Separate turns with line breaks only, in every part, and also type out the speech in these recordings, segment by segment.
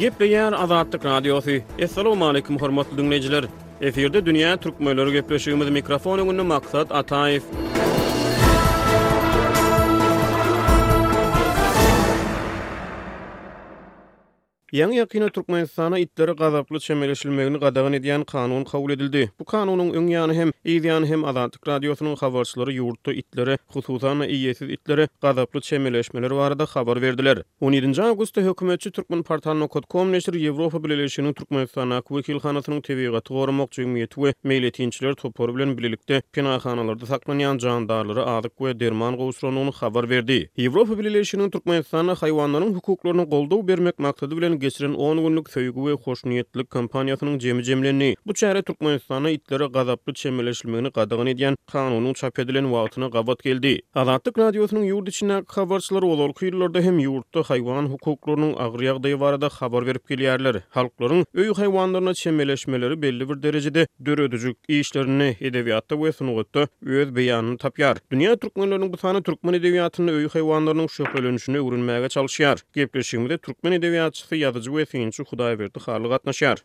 Gepleýär Azatlyk Radiosy. Assalamualaikum hormatly dinleýjiler. Efirde dünýä türkmenleri gepleşigimiz mikrofon öňünde Maksat Ataýew. Ýaňy-ýakynda Türkmenistana itlere gazaply çemeleşilmegini gadagan edýän kanun kabul edildi. Bu kanunyň öň ýany hem, yz ýany hem Azatlyk Radiosynyň habarçylary ýurtda itlere, hususan-da, eýesiz itlere gazaply çemeleşmeler barada habar berdiler. On ýedinji awgustda hökümetçi Turkmenportalnokotkom neşiri Ýewropa Bileleşiginiň Türkmenistandaky wekilhanasynyň Tebigaty goramak jemgyýeti we meýletinçiler topary bilen bilelikde penahanalarda saklanýan jandarlara azyk we derman gowşurandygyny habar berdi. Ýewropa Bileleşiginiň Türkmenistanda haýwanlaryň hukuklaryna goldaw bermek maksady bilen geçiren on günlük Söýgi we hoşniýetlilik kampaniýasynyň jemi jemlendi. Bu çäre Türkmenistanda itlere gazaply çemeleşilmegini gadagan edýän kanunyň çap edilen wagtyna gabat geldi. Azatlyk Radiosynyň ýurt içindäki habarçylary ozalky ýyllarda hem ýurtda haýwan hukuklarynyň agyr ýagdaýy barada habar berip gelýärler. Halklaryň öý haýwanlaryna çemeleşmeleri belli bir derejede döredijilik işlerinde, edebiýatda we sungatda öz beýanyny tapýar. Dünýä türkmenleriniň bu sany türkmen edebiýatynda öý haýwanlarynyň şöhlelenişini öwrenmäge çalyşýar. Gepleşigimize türkmen edebiýatçysy, ýazyjy we synçy Hudaýberdi Hally gatnaşýar.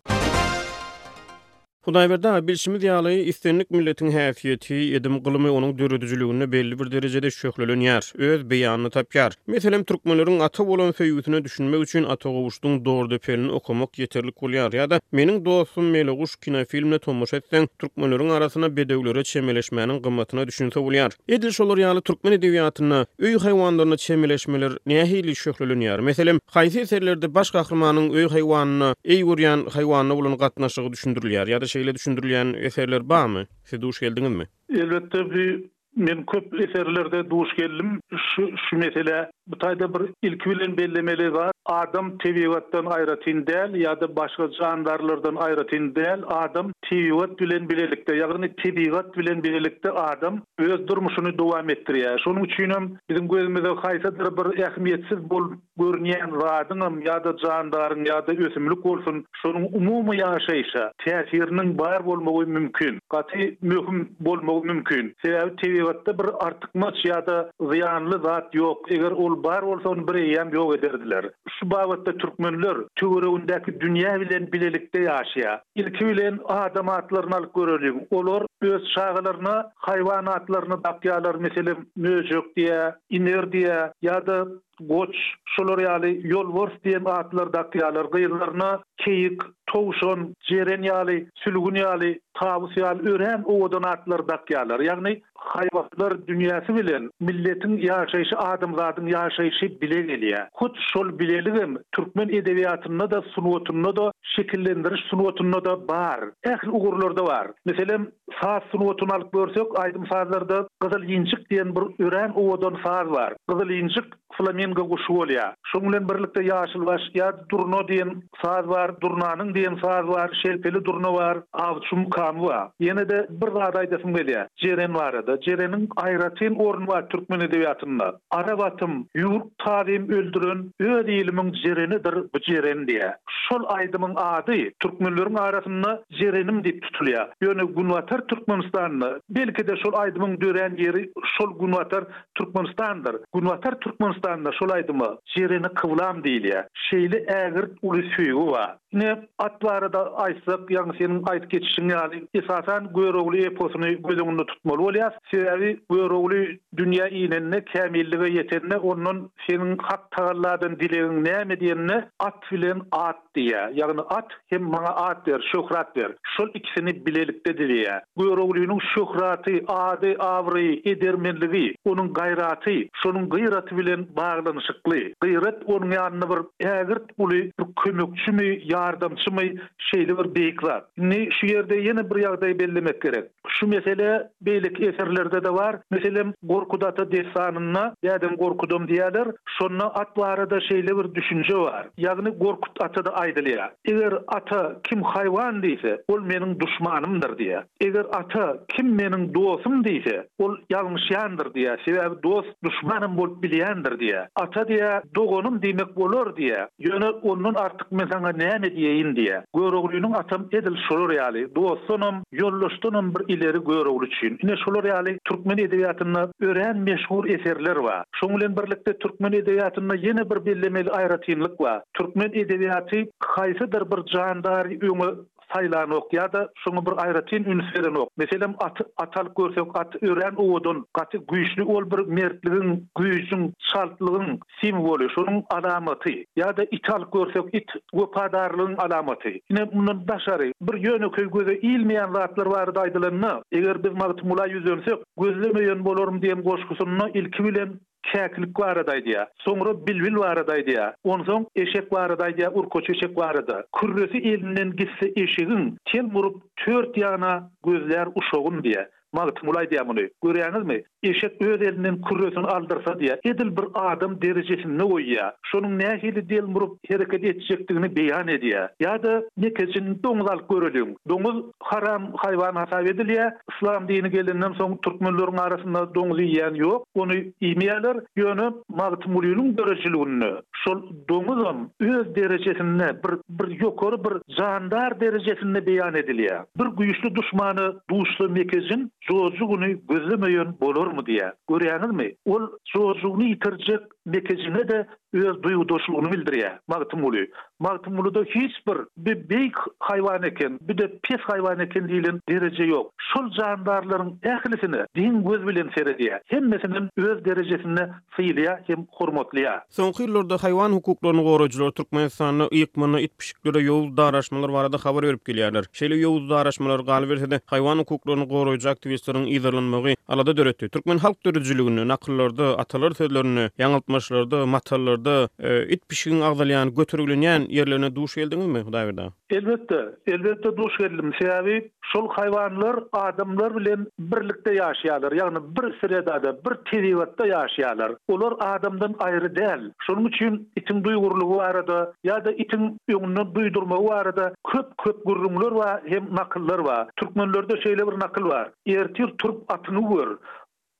Hudaýberdi aga, bilşimiz ýaly, islendik milletiň häsiýeti, edim-gylymy onuň döredijiliginde belli bir derejede şöhlelenýär, öz beýanyny tapýar. Meselem, türkmenleriň ata bolan söýgüsine düşünmek üçin Atagowuşdyň Dordepelini okamak ýeterlik bolýar ýa-da Meniň dostum Meleguş, Kinofilmine tomaşa etseň, türkmenleriň arasyna bedewlere çemeleşmäniň gymmatyna düşünse bolýar. Edil şolar ýaly türkmen edebiýatynda öý haýwanlaryna çemeleşmeler nähili şöhlelenýär? Meselem, haýsy eserlerde baş gahrymanyň öý haýwanyna, eý görýän haýwanyna bolan gatnaşygy düşündirilýär ýa-da şeýle düşündirilýän eserler barmy? Siz duş geldiňizmi?
Elbetde, bu Men köp eserlerde duş geldim şu şu meselä. Bu taýda bir ilki bilen bellemeli zat, adam tebigatdan aýratyn däl ýa-da başga jandarlardan aýratyn däl, adam tebigat bilen bilelikde, ýagny tebigat bilen bilelikde adam öz durmuşyny dowam etdirýär. Şonuň üçinem biziň gözümize haýsydyr bir ähmiýetsiz bolup Görünýän zadyňam ýa-da jandaryň ýa-da ösümlik bolsun, şonuň umumy ýaşaýşa täsiriniň bar bolmagy mümkin. Gaty möhüm bolmagy mümkin. Sebäbi tebigatda bir artykmaç ýa-da zyýanly zat ýok, eger ol bar bolsa ony bir eýýäm ýok ederdiler. Şu babatda türkmenler töweregindäki dünýä bilen bilelikde ýaşaýar. Ilki bilen adam atlaryny alyp göreliň. Olar öz çagalaryna haýwan atlaryny dakýarlar, meselem, möjek diýä, iner diýä ýa-da goç, şolar ýaly ýolbars diýen atlar dakýarlar, gyzlaryna keýik, towşan, jeren ýaly, sülgün ýaly, tabus ýaly örän owadan atlar dakýarlar. Ýagny haýwanlar dünýäsi bilen milletiň ýaşaýşy, adamzadyň ýaşaýşy bile gelýär. Hut şol bileligem türkmen edebiýatynda-da, sungatynda-da, şekillendiriş sungatynda-da bar. Ähli ugurlarda bar. Meselem, Saz sungatyny alyp görsek, aýdym-sazlarda Gyzyl injik diýen bir örän owadan saz bar. Gyzyl injik flamingo guşy bolýar. Şoň bilen birlikde ýaşylbaş ýa durna diýen saz bar, durnanyň diýen saz bar, şelpeli durna bar, awçy mukamy bar. Ýene-de bir zat aýdasym gelýär Jeren barada. Jereniň aýratyn orny bar türkmen edebiýatynda. Arap atym, ýurt tazym öldüren öz ilimiň jerenidir bu jeren diýýär. Şol aýdymyň ady türkmenleriň arasynda Jerenim diýip tutulýar. Ýöne Günbatar Türkmenistanmy? Belki-de şol aýdymyň dörän ýeri şol Günbatar Türkmenistandyr. Günbatar Türkmenistanda şol aýdyma Jereni kyblam diýilýär. Şeýle ägirt uly söýgi bar. Ine, at barada aýtsak, ýagny seniň aýdyp geçişiň ýaly, esasan Görogly eposyny göz öňünde tutmaly bolýar. Sebäbi Görogly dünýä inende, kämillige ýetende ondan seniň hak tagalladan dilegiň näme diýende, at bilen at, diýýä. Ýagny at hem maňa at ber, şöhrat ber. Şol ikisini bilelikde dileýä. Göroglynyň şöhraty, ady, abraýy, edermenligi, onuň gaýraty, şonuň gyraty bilen baglanyşykly. Gyrat onuň ýanynda bir ägirt uly bir kömekçimi, ýardamçymy, şeýle bir beýik zat. Indi şu ýerde ýene bir ýagdaýy bellemek gerek. Şu mesele beýleki eserlerde-de bar. Meselem, Gorkut ata dessanynda Dädem Gorkudam diýýärler. Şonda at barada şeýle bir düşünje bar. Ýagny Gorkut atada aýdylýar. Eger ata kim haýwan diýse, ol meniň duşmanymdyr diýýär. Eger ata kim meniň dostum diýse, ol ýalňyşýandyr diýýär. Sebäbi dost duşmanam bolup bilýändir diýýär. Ata diýýär, Doganym diýmek bolar diýýär. Ýöne ondan artyk men saňa näme diýeýin diýýär. Göroglynyň atam edil şular ýaly, dostdanam, ýoldaşdanam bir ileri Görogly üçin. Ine şular ýaly türkmen edebiýatynda örän meşhur eserler bar. Şoň bilen birlikde türkmen edebiýatynda ýene bir bellemeli aýratynlyk bar. Türkmen edebiýaty haýsydyr bir jandary öňe saýlanok ýa-da şoňa bir aýratyn üns berenok. Meselem, at at alyp görsek, at örän owadan, gaty güýçli, ol bir mertligiň, güýjüň, çaltlygyň simwoly, şonuň alamaty. Ýa-da iti alyp görsek, it wepadarlygyň alamaty. Ine, mundan daşary, bir ýönekeý göze ilmeýän zatlar barada aýdylanda, eger biz Magtymgula ýüzlensek, Gözlemeýän bolarym diýen goşgusynda ilki bilen Käkilik barada aýdýar. Soňra bilbil barada aýdýar. Onsoň eşek barada aýdýar, urkaç eşek barada. Kürresi elinden gitse eşegiň, tel gurup, tört ýana gözlär uşagym diýýär. Magtymguly aýdýar muny. Görýäňizmi? Eşek öz elinden kürresini aldyrsa diýýär, edil bir adam derejesinde goýýar. Şonuň nähili delmuryp hereket etjekdigini beýan edýär. Ýa-da Nekejiň doňuz alyp göreliň. Doňuz haram haýwan hasap edilýär. Yslam dini gelenden soň türkmenleriň arasynda doňuz iýýän ýok, ony iýmeýärler. Ýöne Magtymgulynyň döredijiliginde şol doňuzam öz derejesinde bir bir ýokary bir jandar derejesinde beýan edilýär. Bir güýçli duşmana duşsa Mekejin Jojugyny gözlemeýän bolarmy diýýär. Görýäňizmi? Ol Jojugyny ýitirjek Mekejeme-de öz duýgudaşlygyny bildirýär Magtymguly. Magtymgulyda hiç bir bi beýik haýwan eken, bi-de pes haýwan eken diýlen dereje ýok. Şol jandarlaryň ählisine deň göz bilen seredýär. Hemmesinem öz derejesinde sylýar hem hormatlaýar.
Soňky ýyllarda haýwan hukuklaryny goraýjylar Türkmenistanda ýykmyna it-pişik Ýurtlara ýowuz daraşmalar barada habar berip gelýärler. Şeýle ýowuz daraşmalar galyberse-de, haýwan hukuklaryny goraýjy aktiwistleriň yzarlanmagy alada döretdi. Türkmen halk döredijiliginde, nakyllarda, atalar sözlerinde, ýaňyltmaçlarda, matallarda it-pişigiň agzalýan, götergelenýän ýerlerine duş geldiňizmi, Hudaýberdi aga?
Elbetde, elbetde duş geldim. Sebäbi Şol haýwanlar adamlar bilen birlikde ýaşaýarlar, ýagny bir sredada, bir tebigatda ýaşaýarlar. Olar adamdan aýry däl. Şonuň üçin itiň duýgurlygy barada ýa-da itiň öňünden duýdurmagy barada köp-köp gürrüňler bar hem nakyllar bar. Türkmenlerde şeýle bir nakyl bar, Ertir turup atyňy gör,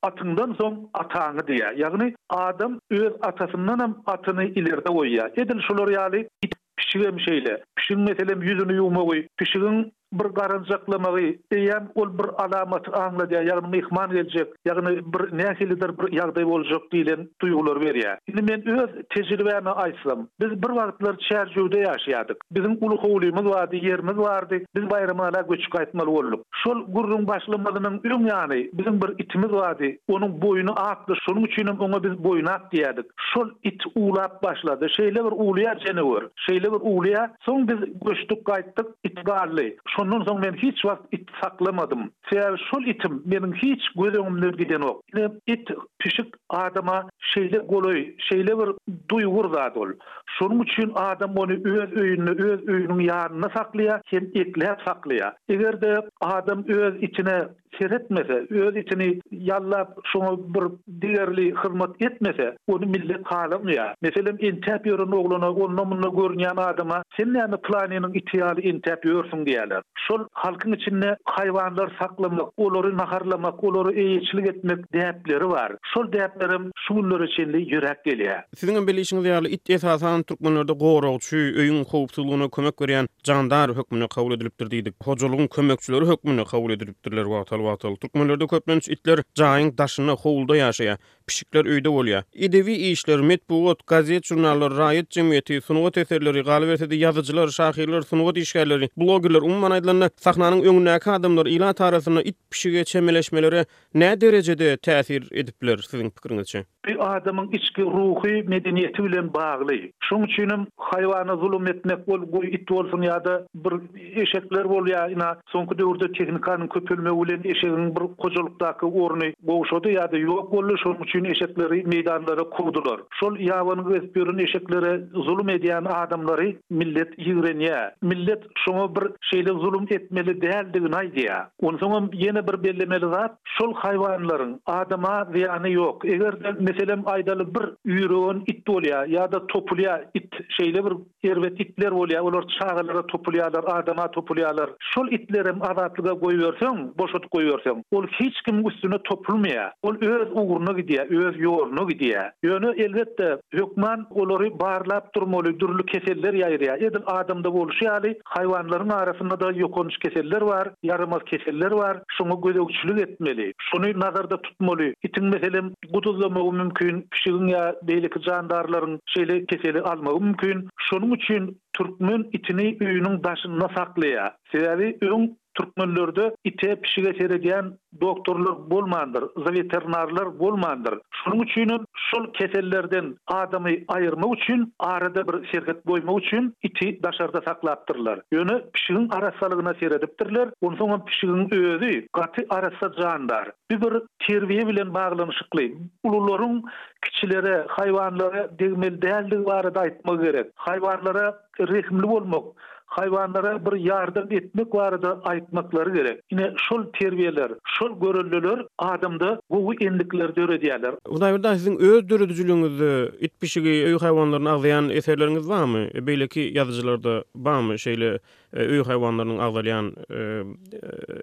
Atyňdan soň ataňy diýýär. Ýagny, adam öz atasyndanam atyny ilerde goýýar. Edil şular ýaly it, pişigem şeýle. Pişigiň meselem ýüzüni ýuwmagy, pişigiň bir garanjaklamagy, eýýäm ol bir alamaty aňladýar, ýagny myhman geljek, ýagny bir nähilidir bir ýagdaý boljak diýlen duýgulary berýär. Indi men öz tejribämi aýtsam, biz bir wagtlar Çärjewde ýaşaýardyk. Biziň uly howlymyz bardy, ýerimiz bardy. Biz Baýramala göçüp gaýtmaly bolduk. Şol gürrüň başlamazynyň öň ýany, biziň bir itimiz bardy. Onuň boýny akdy, şonuň üçinem oňa biz Boýnak diýerdik. Şol it uwlap başlady. Şeýle bir uwlaýar jenewür, şeýle bir uwlaýar. Soň biz göçdük gaýtdyk, it galdy. Şondan soň men hiç wagt it saklamadym. Sebäbi şol itim meniň hiç göz öňümden gidenok. Ine, it, pişik Adama şeýle golaý, şeýle bir duýgur zat ol. Şonuň üçin adam ony öz öýünde, öz öýüniň ýanynda saklaýar hem ekläp saklaýar. Eger-de adam öz itine seretmese, öz itini ýallap, şoňa bir degerli hyzmat etmese, ony millet halamýar. Meselem, entäp ýören oglana, onda-munda görünýän adama, Sen näme pylanynyň iti ýaly entäp ýörsüň? diýerler. Şol halkyň içinde haýwanlary saklamak, olary naharlamak, olara eýeçilik etmek däpleri bar. Şol däplerem şu günlere çenli ýöräp
gelýär. Siziňem bilişiňiz ýaly, it esasan türkmenlerde goragçy, öýüň howpsuzlygyna kömek berýän jandar hökmünde kabul edilipdir diýdik. Hojalygyň kömekçileri hökmünde kabul edilipdirler wagtal-wagtal. Türkmenlerde köplenç itler jaýyň daşynda, howulda ýaşaýar. Pişikler öýde bolýa. Edebi işler, metbugat, gazet-žurnallar, raýat jemgyýeti, sungat eserleri, galyberse-de ýazyjylar, şahyrlar, sungat işgärleri, blogerler, umuman aýdylanda, sahnanyň öňündäki adamlar ilat arasynda it-pişige çemeleşmelere nä derejede täsir edip biler, siziň pikiriňizçe?
Bu adamyň içki ruhy medeniýeti bilen bagly. Şoň üçinem haýwana zulum etmek, ol goý it bolsun ýa-da bir Eşekler bolýar, ina, soňky döwürde tehnikanyň köpelmegi bilen eşegiň bir hojalykdaky orny gowşady ýa-da ýok boldy, şonuň üçin eşekleri meýdanlara kowdular. Şol ýabany gezip ýören eşeklere zulum edýän adamlary millet ýigrenýär. Millet şoňa bir şeýle zulum etmeli däldigini aýdýar. Onsoňam ýene bir bellemeli zat, şol haýwanlaryň adama zyýany ýok. Eger-de, meselem, aýdaly, bir üýregen it bolýar ýa-da topulýar it, şeýle bir Erbet itler bolýar, olar çagalara topulýarlar, adama topulýarlar. Şol itlerem Azatlyga goýberseň, boşadyp goýberseň, ol hiç kimiň üstüne topulmaýar. Ol öz ugruna gidýär, öz ýoluna gidýär. Ýöne, elbetde, hökman olary barlap durmaly, dürli keseller ýaýraýar. Edil adamda bolşy ýaly, haýwanlaryň arasynda-da ýokanç keseller bar, ýaramaz keseller bar. Şoňa gözegçilik etmeli. Şony nazarda tutmaly. Itiň, meselem, guduzlamagy mümkin, pişigiň ýa beýleki jandarlaryň şeýle keseli almagy mümkin. Şonuň üçin türkmen itini öýüniň daşynda saklaýar. Sebäbi öň türkmenlerde ite, pişige seredýän doktorlar bolmandyr, zoweterinarlar bolmandyr. Şonuň üçinem şol kesellerden adamy aýyrmak üçin, arada bir serhet goýmak üçin iti daşarda saklapdyrlar. Ýöne pişigiň arassalygyna seredipdirler. Onsoňam pişigiň özi gaty arassa jandar. Bu bir terbiýe bilen baglanyşykly. Ulularyň kiçilere, haýwanlara degmeli däldigi barada aýtmagy gerek. Haýwanlara rehimli bolmak, haýwanlara bir ýardam etmek barada aýtmaklary gerek. Ine, şol terbiýeler, şol göreldeler adamda gowy endikleri döredýärler.
Hudaýberdi aga, siziň öz döredijiligiňizde it-pişigi, öý haýwanlaryny agzaýan eserleriňiz barmy? Beýleki ýazyjylarda barmy şeýle öý haýwanlarynyň agzalýan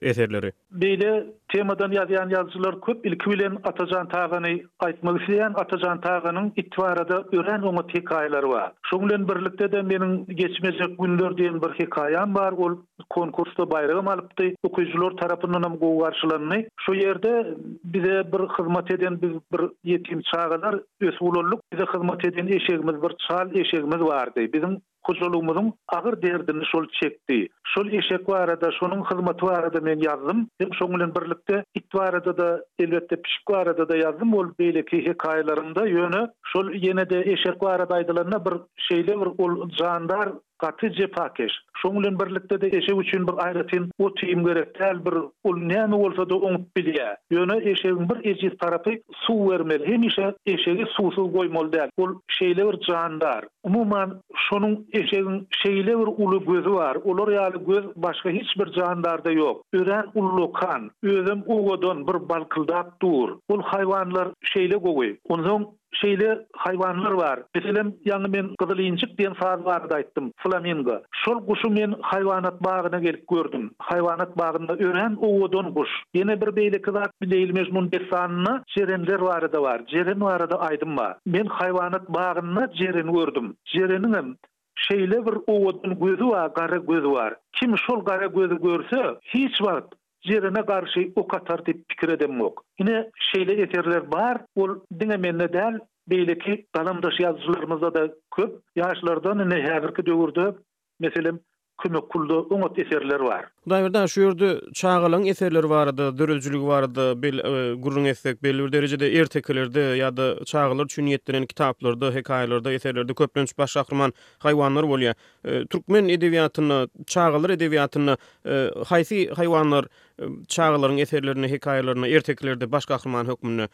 eserleri?
Beýle temadan ýazýan ýazyjylar köp ilki bilen Atajan Tagany aýtmak isleýän Atajan Taganyň it barada örän oňat hekaýalary bar. Şoň bilen birlikde-de meniň Geçmejek günler diýen bir hekaýam bar, ol konkursda baýragam alypdy, okyjylar tarapyndanam gowy garşylandy. Şo ýerde bize bir hyzmat eden biz bir ýetim çagalar ösüp ulaldyk. Bize hyzmat eden eşegimiz bir çal eşegimiz bardy. Biziň Hojalygymyzyň agyr derdini şol çekdi. Şol eşek barada, şonuň hyzmaty barada men ýazdym. Hem şoň bilen birlikde it barada-da, elbetde, pişik barada-da ýazdym. Ol beýleki hekaýalarymda, ýöne şol ýene-de eşek barada aýdylanda bir şeýle bir ol jandar gaty jepakeş. Şoň bilen birlikde-de eşek üçin bir aýratyn ot-iým gerek däl, bir ol näme bolsa-da oňup bilýä. Ýöne eşegiň bir ejiz tarapy suw bermeli. Hemişe eşegi suwsuz goýmaly däl. Ol şeýle bir jandar. Umuman, şonuň eşegiň şeýle bir uly gözi bar, olar ýaly göz başga hiç bir jandarda ýok. Örän ullakan, özem owadan bir balkyldap dur. Ol haýwanlar şeýle gowy. Onsoň şeýle haýwanlar bar. Meselem, ýaňy men gyzylinjik diýen saz barada aýtdym, flamingo. Şol guşy men haýwanat bagyna gelip gördüm. Haýwanat bagynda örän owadan guş. Ýene bir beýleki zat Leýli-Mejnun dessanynda jerenler barada bar. Jeren barada aýdym bar. Men haýwanat bagynda jereni gördüm. Jereniňem şeýle bir owadan gözi bar, gara gözi bar. Kim şol gara gözi görse, hiç wagt jerene garşy ok atar diýip pikir edemok. Ine, şeýle eserler bar. Ol diňe mende däl, beýleki galamdaş ýazyjylarymyzda-da köp. Ýaşlardan indi häzirki döwürde Meselem, Kömek pulda oňat eserler bar.
Hudaýberdi-a, şu ýerde çagalaň eserleri barada, döredijiligi barada bel gürrüň etsek, belli bir derejede ertekilerde ýa-da çagalar üçin niýetlenen kitaplarda, hekaýalarda, eserlerde köplenç baş gahryman haýwanlar bolýar. Türkmen edebiýatynda, çagalar edebiýatynda haýsy haýwanlar çagalaryň eserlerinde, hekaýalarynda, ertekilerde baş gahryman hökmünde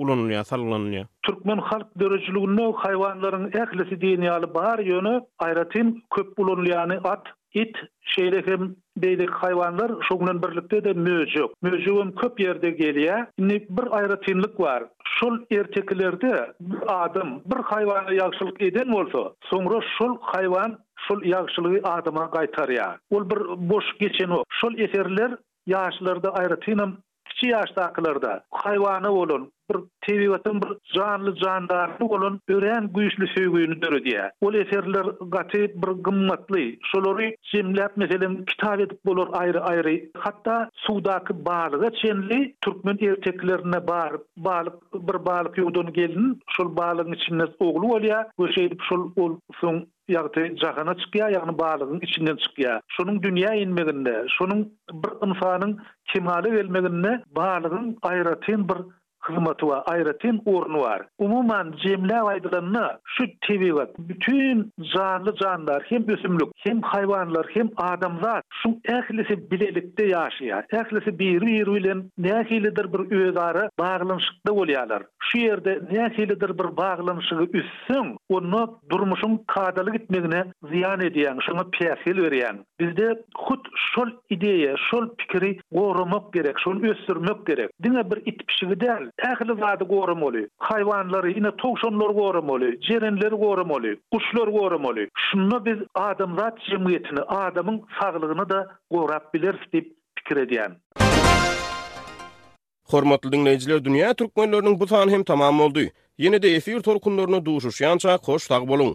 ulanylýar, salgylanylýar.
Türkmen halk döredijiliginde haýwanlaryň ählisi diýen ýaly bar, ýöne aýratyn köp ulanylýany at, it, şeýle hem beýleki haýwanlar, şoň bilen birlikde-de möjek. Möjegem köp ýerde gelýär. Indi bir aýratynlyk bar. Şol ertekilerde bir adam bir haýwana ýagşylyk eden bolsa, soňra şol haýwan şol ýagşylygy adama gaýtarýar. Ol bir boş geçenok. Şol eserler ýaşlarda aýratynam Kiçi ýaşdakylarda haýwana bolan, bir tebigatyň bir janly-jandarlygy bolan örän güýçli söýgini döredýär. Ol eserler gaty bir gymmatly. Şolary jemläp, meselem, kitap edip bolar aýry-aýry. Hatda suwdaky balyga çenli türkmen ertekilerinde bar. Balyk, bir balyk ýuwdan gelin, şol balygyň içinde ogly bolýar we şeýdip şol ol soň Ýagty jahana çykýar, ýagny barlygyň içinden çykýar. Şonuň dünýä inmeginde, şonuň bir ynsanyň kemala gelmeginde barlygyň aýratyn bir hyzmaty bar, aýratyn orny bar. Umuman, jemläp aýdylanda, şu tebigat, bütin janly-jandar, hem ösümlik, hem haýwanlar, hem adamzat, şuň ählisi bilelikde ýaşaýar. Ählisi biri-biri bilen nähilidir bir özara baglanyşykda bolýarlar. Şu ýerde nähilidir bir baglanyşygy üzseň, onda Durmuşyň kadaly gitmegine zyýan edýäň, şoňa päsgel berýäň. Bizde hut şol ideýa, şol pikiri goramak gerek, şony ösdürmek gerek. Diňe bir it-pişigi däl, ähli zady goramaly. Haýwanlary, ine, towşanlary goramaly, jerenleri goramaly, guşlary goramaly. Şunda biz adamzat jemgyýetini, adamyň saglygyny-da gorap bileris diýip pikir edýän.
Hormatly diňleýjiler dünýä türkmenleriniň bu sany hem tamam boldy. Ýene-de efir tolkunlarynda duşuşýança hoş sag boluň.